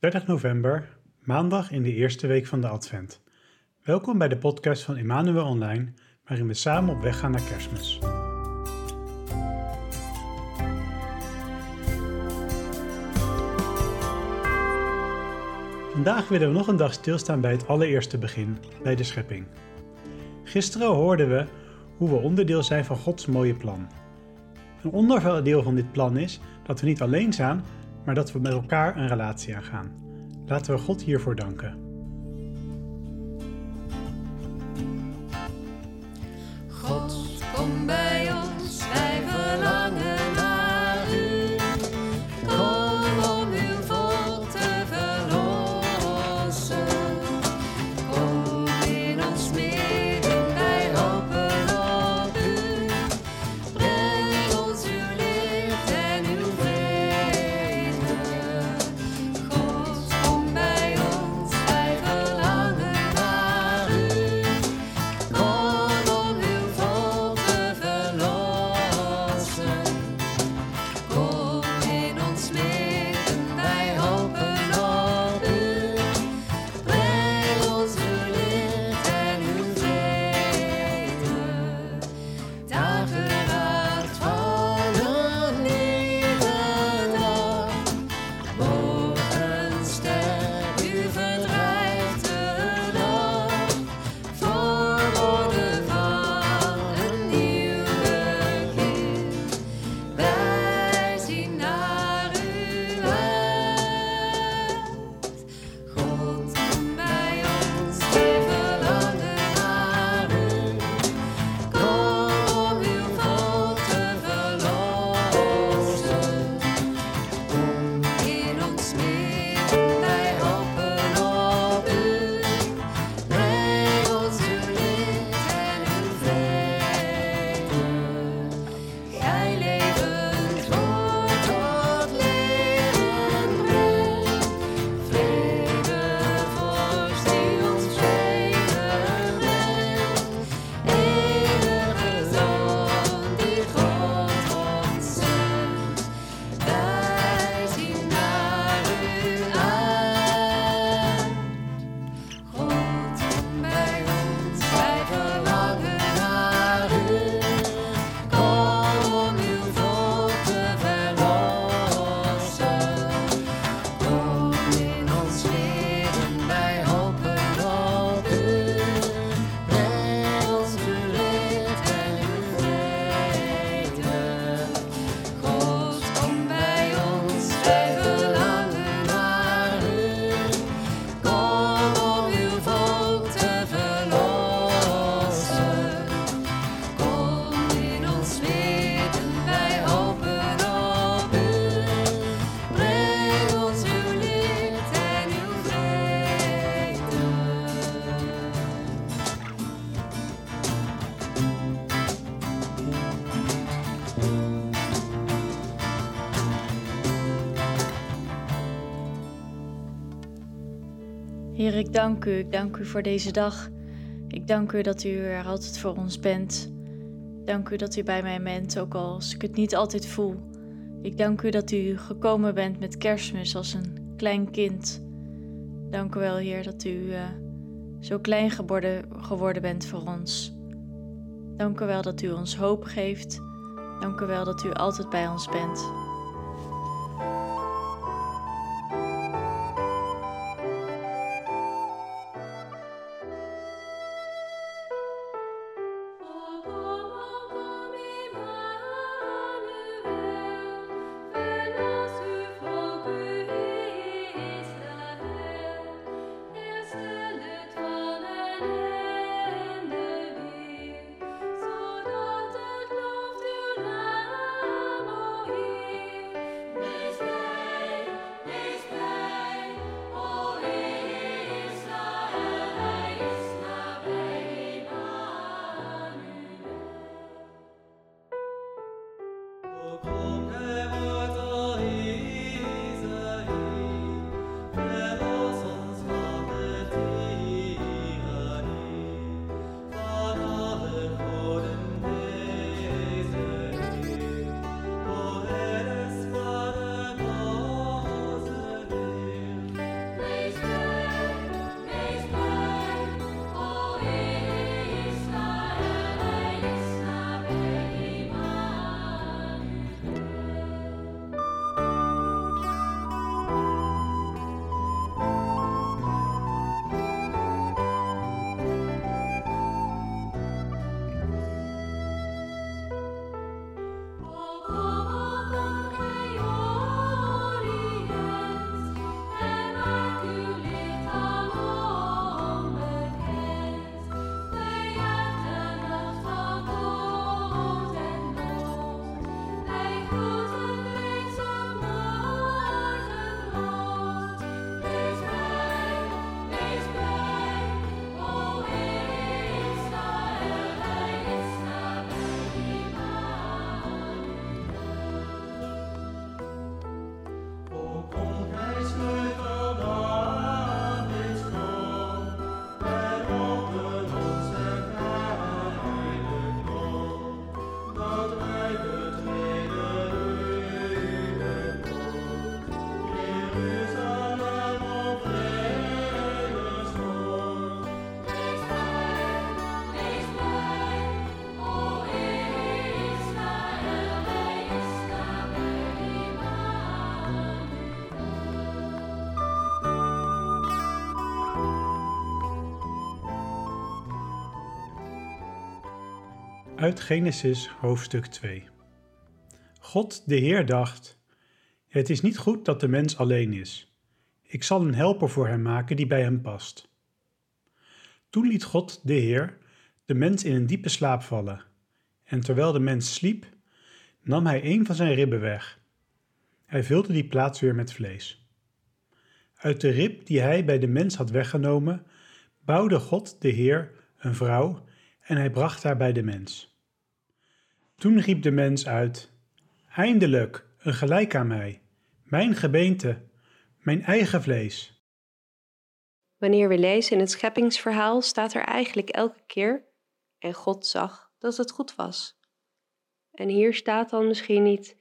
30 november, maandag in de eerste week van de Advent. Welkom bij de podcast van Emmanuel Online, waarin we samen op weg gaan naar Kerstmis. Vandaag willen we nog een dag stilstaan bij het allereerste begin, bij de schepping. Gisteren hoorden we hoe we onderdeel zijn van Gods mooie plan. Een onderdeel van dit plan is dat we niet alleen staan, maar dat we met elkaar een relatie aangaan. Laten we God hiervoor danken. God, kom bij ik dank u. Ik dank u voor deze dag. Ik dank u dat u er altijd voor ons bent. Dank u dat u bij mij bent, ook als ik het niet altijd voel. Ik dank u dat u gekomen bent met kerstmis als een klein kind. Dank u wel, Heer, dat u eh, zo klein geworden, geworden bent voor ons. Dank u wel dat u ons hoop geeft. Dank u wel dat u altijd bij ons bent. Uit Genesis hoofdstuk 2. God de Heer dacht: Het is niet goed dat de mens alleen is. Ik zal een helper voor hem maken die bij hem past. Toen liet God de Heer de mens in een diepe slaap vallen. En terwijl de mens sliep, nam hij een van zijn ribben weg. Hij vulde die plaats weer met vlees. Uit de rib die hij bij de mens had weggenomen, bouwde God de Heer een vrouw en hij bracht haar bij de mens. Toen riep de mens uit: Eindelijk, een gelijk aan mij, mijn gebeente, mijn eigen vlees. Wanneer we lezen in het scheppingsverhaal staat er eigenlijk elke keer en God zag dat het goed was. En hier staat dan misschien niet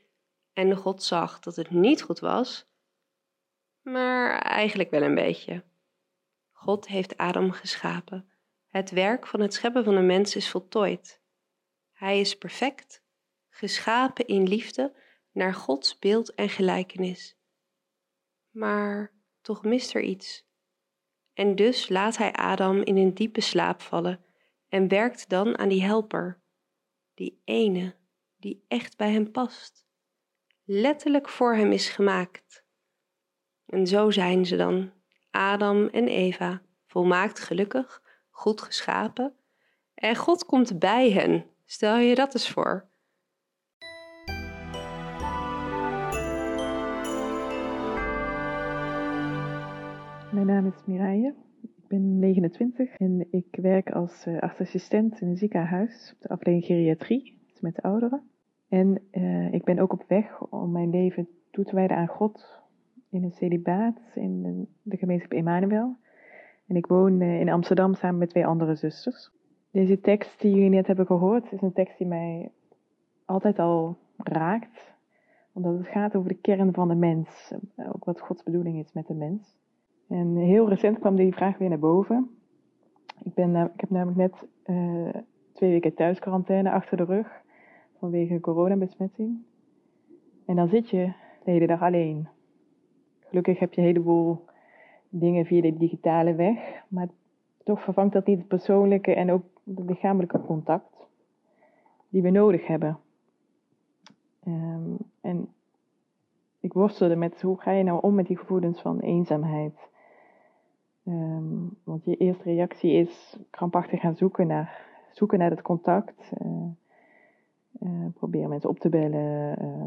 en God zag dat het niet goed was, maar eigenlijk wel een beetje. God heeft Adam geschapen. Het werk van het scheppen van een mens is voltooid. Hij is perfect, geschapen in liefde naar Gods beeld en gelijkenis. Maar toch mist er iets. En dus laat hij Adam in een diepe slaap vallen en werkt dan aan die helper, die ene die echt bij hem past, letterlijk voor hem is gemaakt. En zo zijn ze dan, Adam en Eva, volmaakt gelukkig, goed geschapen, en God komt bij hen. Stel je dat eens voor. Mijn naam is Mireille. Ik ben 29 en ik werk als uh, artsassistent in een ziekenhuis op de afdeling geriatrie, dus met de ouderen. En uh, ik ben ook op weg om mijn leven toe te wijden aan God in een celibaat in de, gemeenschap Emmanuel. En ik woon uh, in Amsterdam samen met twee andere zusters. Deze tekst die jullie net hebben gehoord is een tekst die mij altijd al raakt, omdat het gaat over de kern van de mens, ook wat Gods bedoeling is met de mens. En heel recent kwam die vraag weer naar boven. Ik, ben, ik heb namelijk net uh, twee weken thuisquarantaine achter de rug vanwege coronabesmetting. En dan zit je de hele dag alleen. Gelukkig heb je een heleboel dingen via de digitale weg, maar toch vervangt dat niet het persoonlijke en ook het lichamelijke contact die we nodig hebben. Um, en ik worstelde met hoe ga je nou om met die gevoelens van eenzaamheid. Um, want je eerste reactie is krampachtig gaan zoeken naar, zoeken naar het contact. Uh, proberen mensen op te bellen, uh,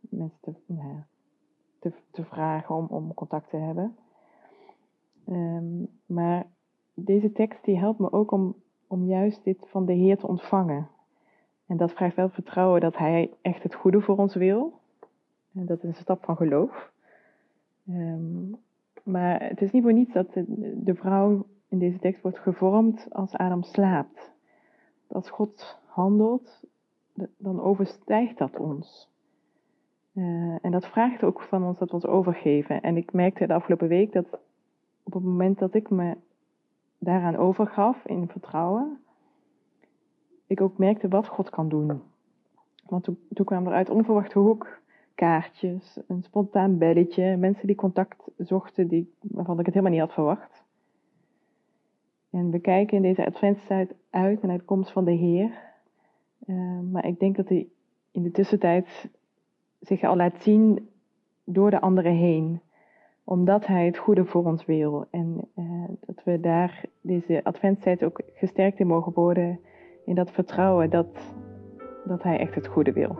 mensen te, nou, te, te, vragen om, om contact te hebben. Maar deze tekst die helpt me ook om, om juist dit van de Heer te ontvangen. En dat vraagt wel vertrouwen dat Hij echt het goede voor ons wil. En dat is een stap van geloof. Um, maar het is niet voor niets dat de, vrouw in deze tekst wordt gevormd als Adam slaapt. Als God handelt, dan overstijgt dat ons. Uh, en dat vraagt ook van ons dat we ons overgeven. En ik merkte de afgelopen week dat op het moment dat ik me daaraan overgaf in vertrouwen, ik ook merkte wat God kan doen. Want toen, toen kwam er uit onverwachte hoek kaartjes, een spontaan belletje, mensen die contact zochten die, waarvan ik het helemaal niet had verwacht. En we kijken in deze adventstijd uit naar de komst van de Heer. Uh, maar ik denk dat hij in de tussentijd zich al laat zien door de anderen heen. Omdat hij het goede voor ons wil. En uh, dat we daar deze adventstijd ook gesterkt in mogen worden. In dat vertrouwen dat, dat hij echt het goede wil.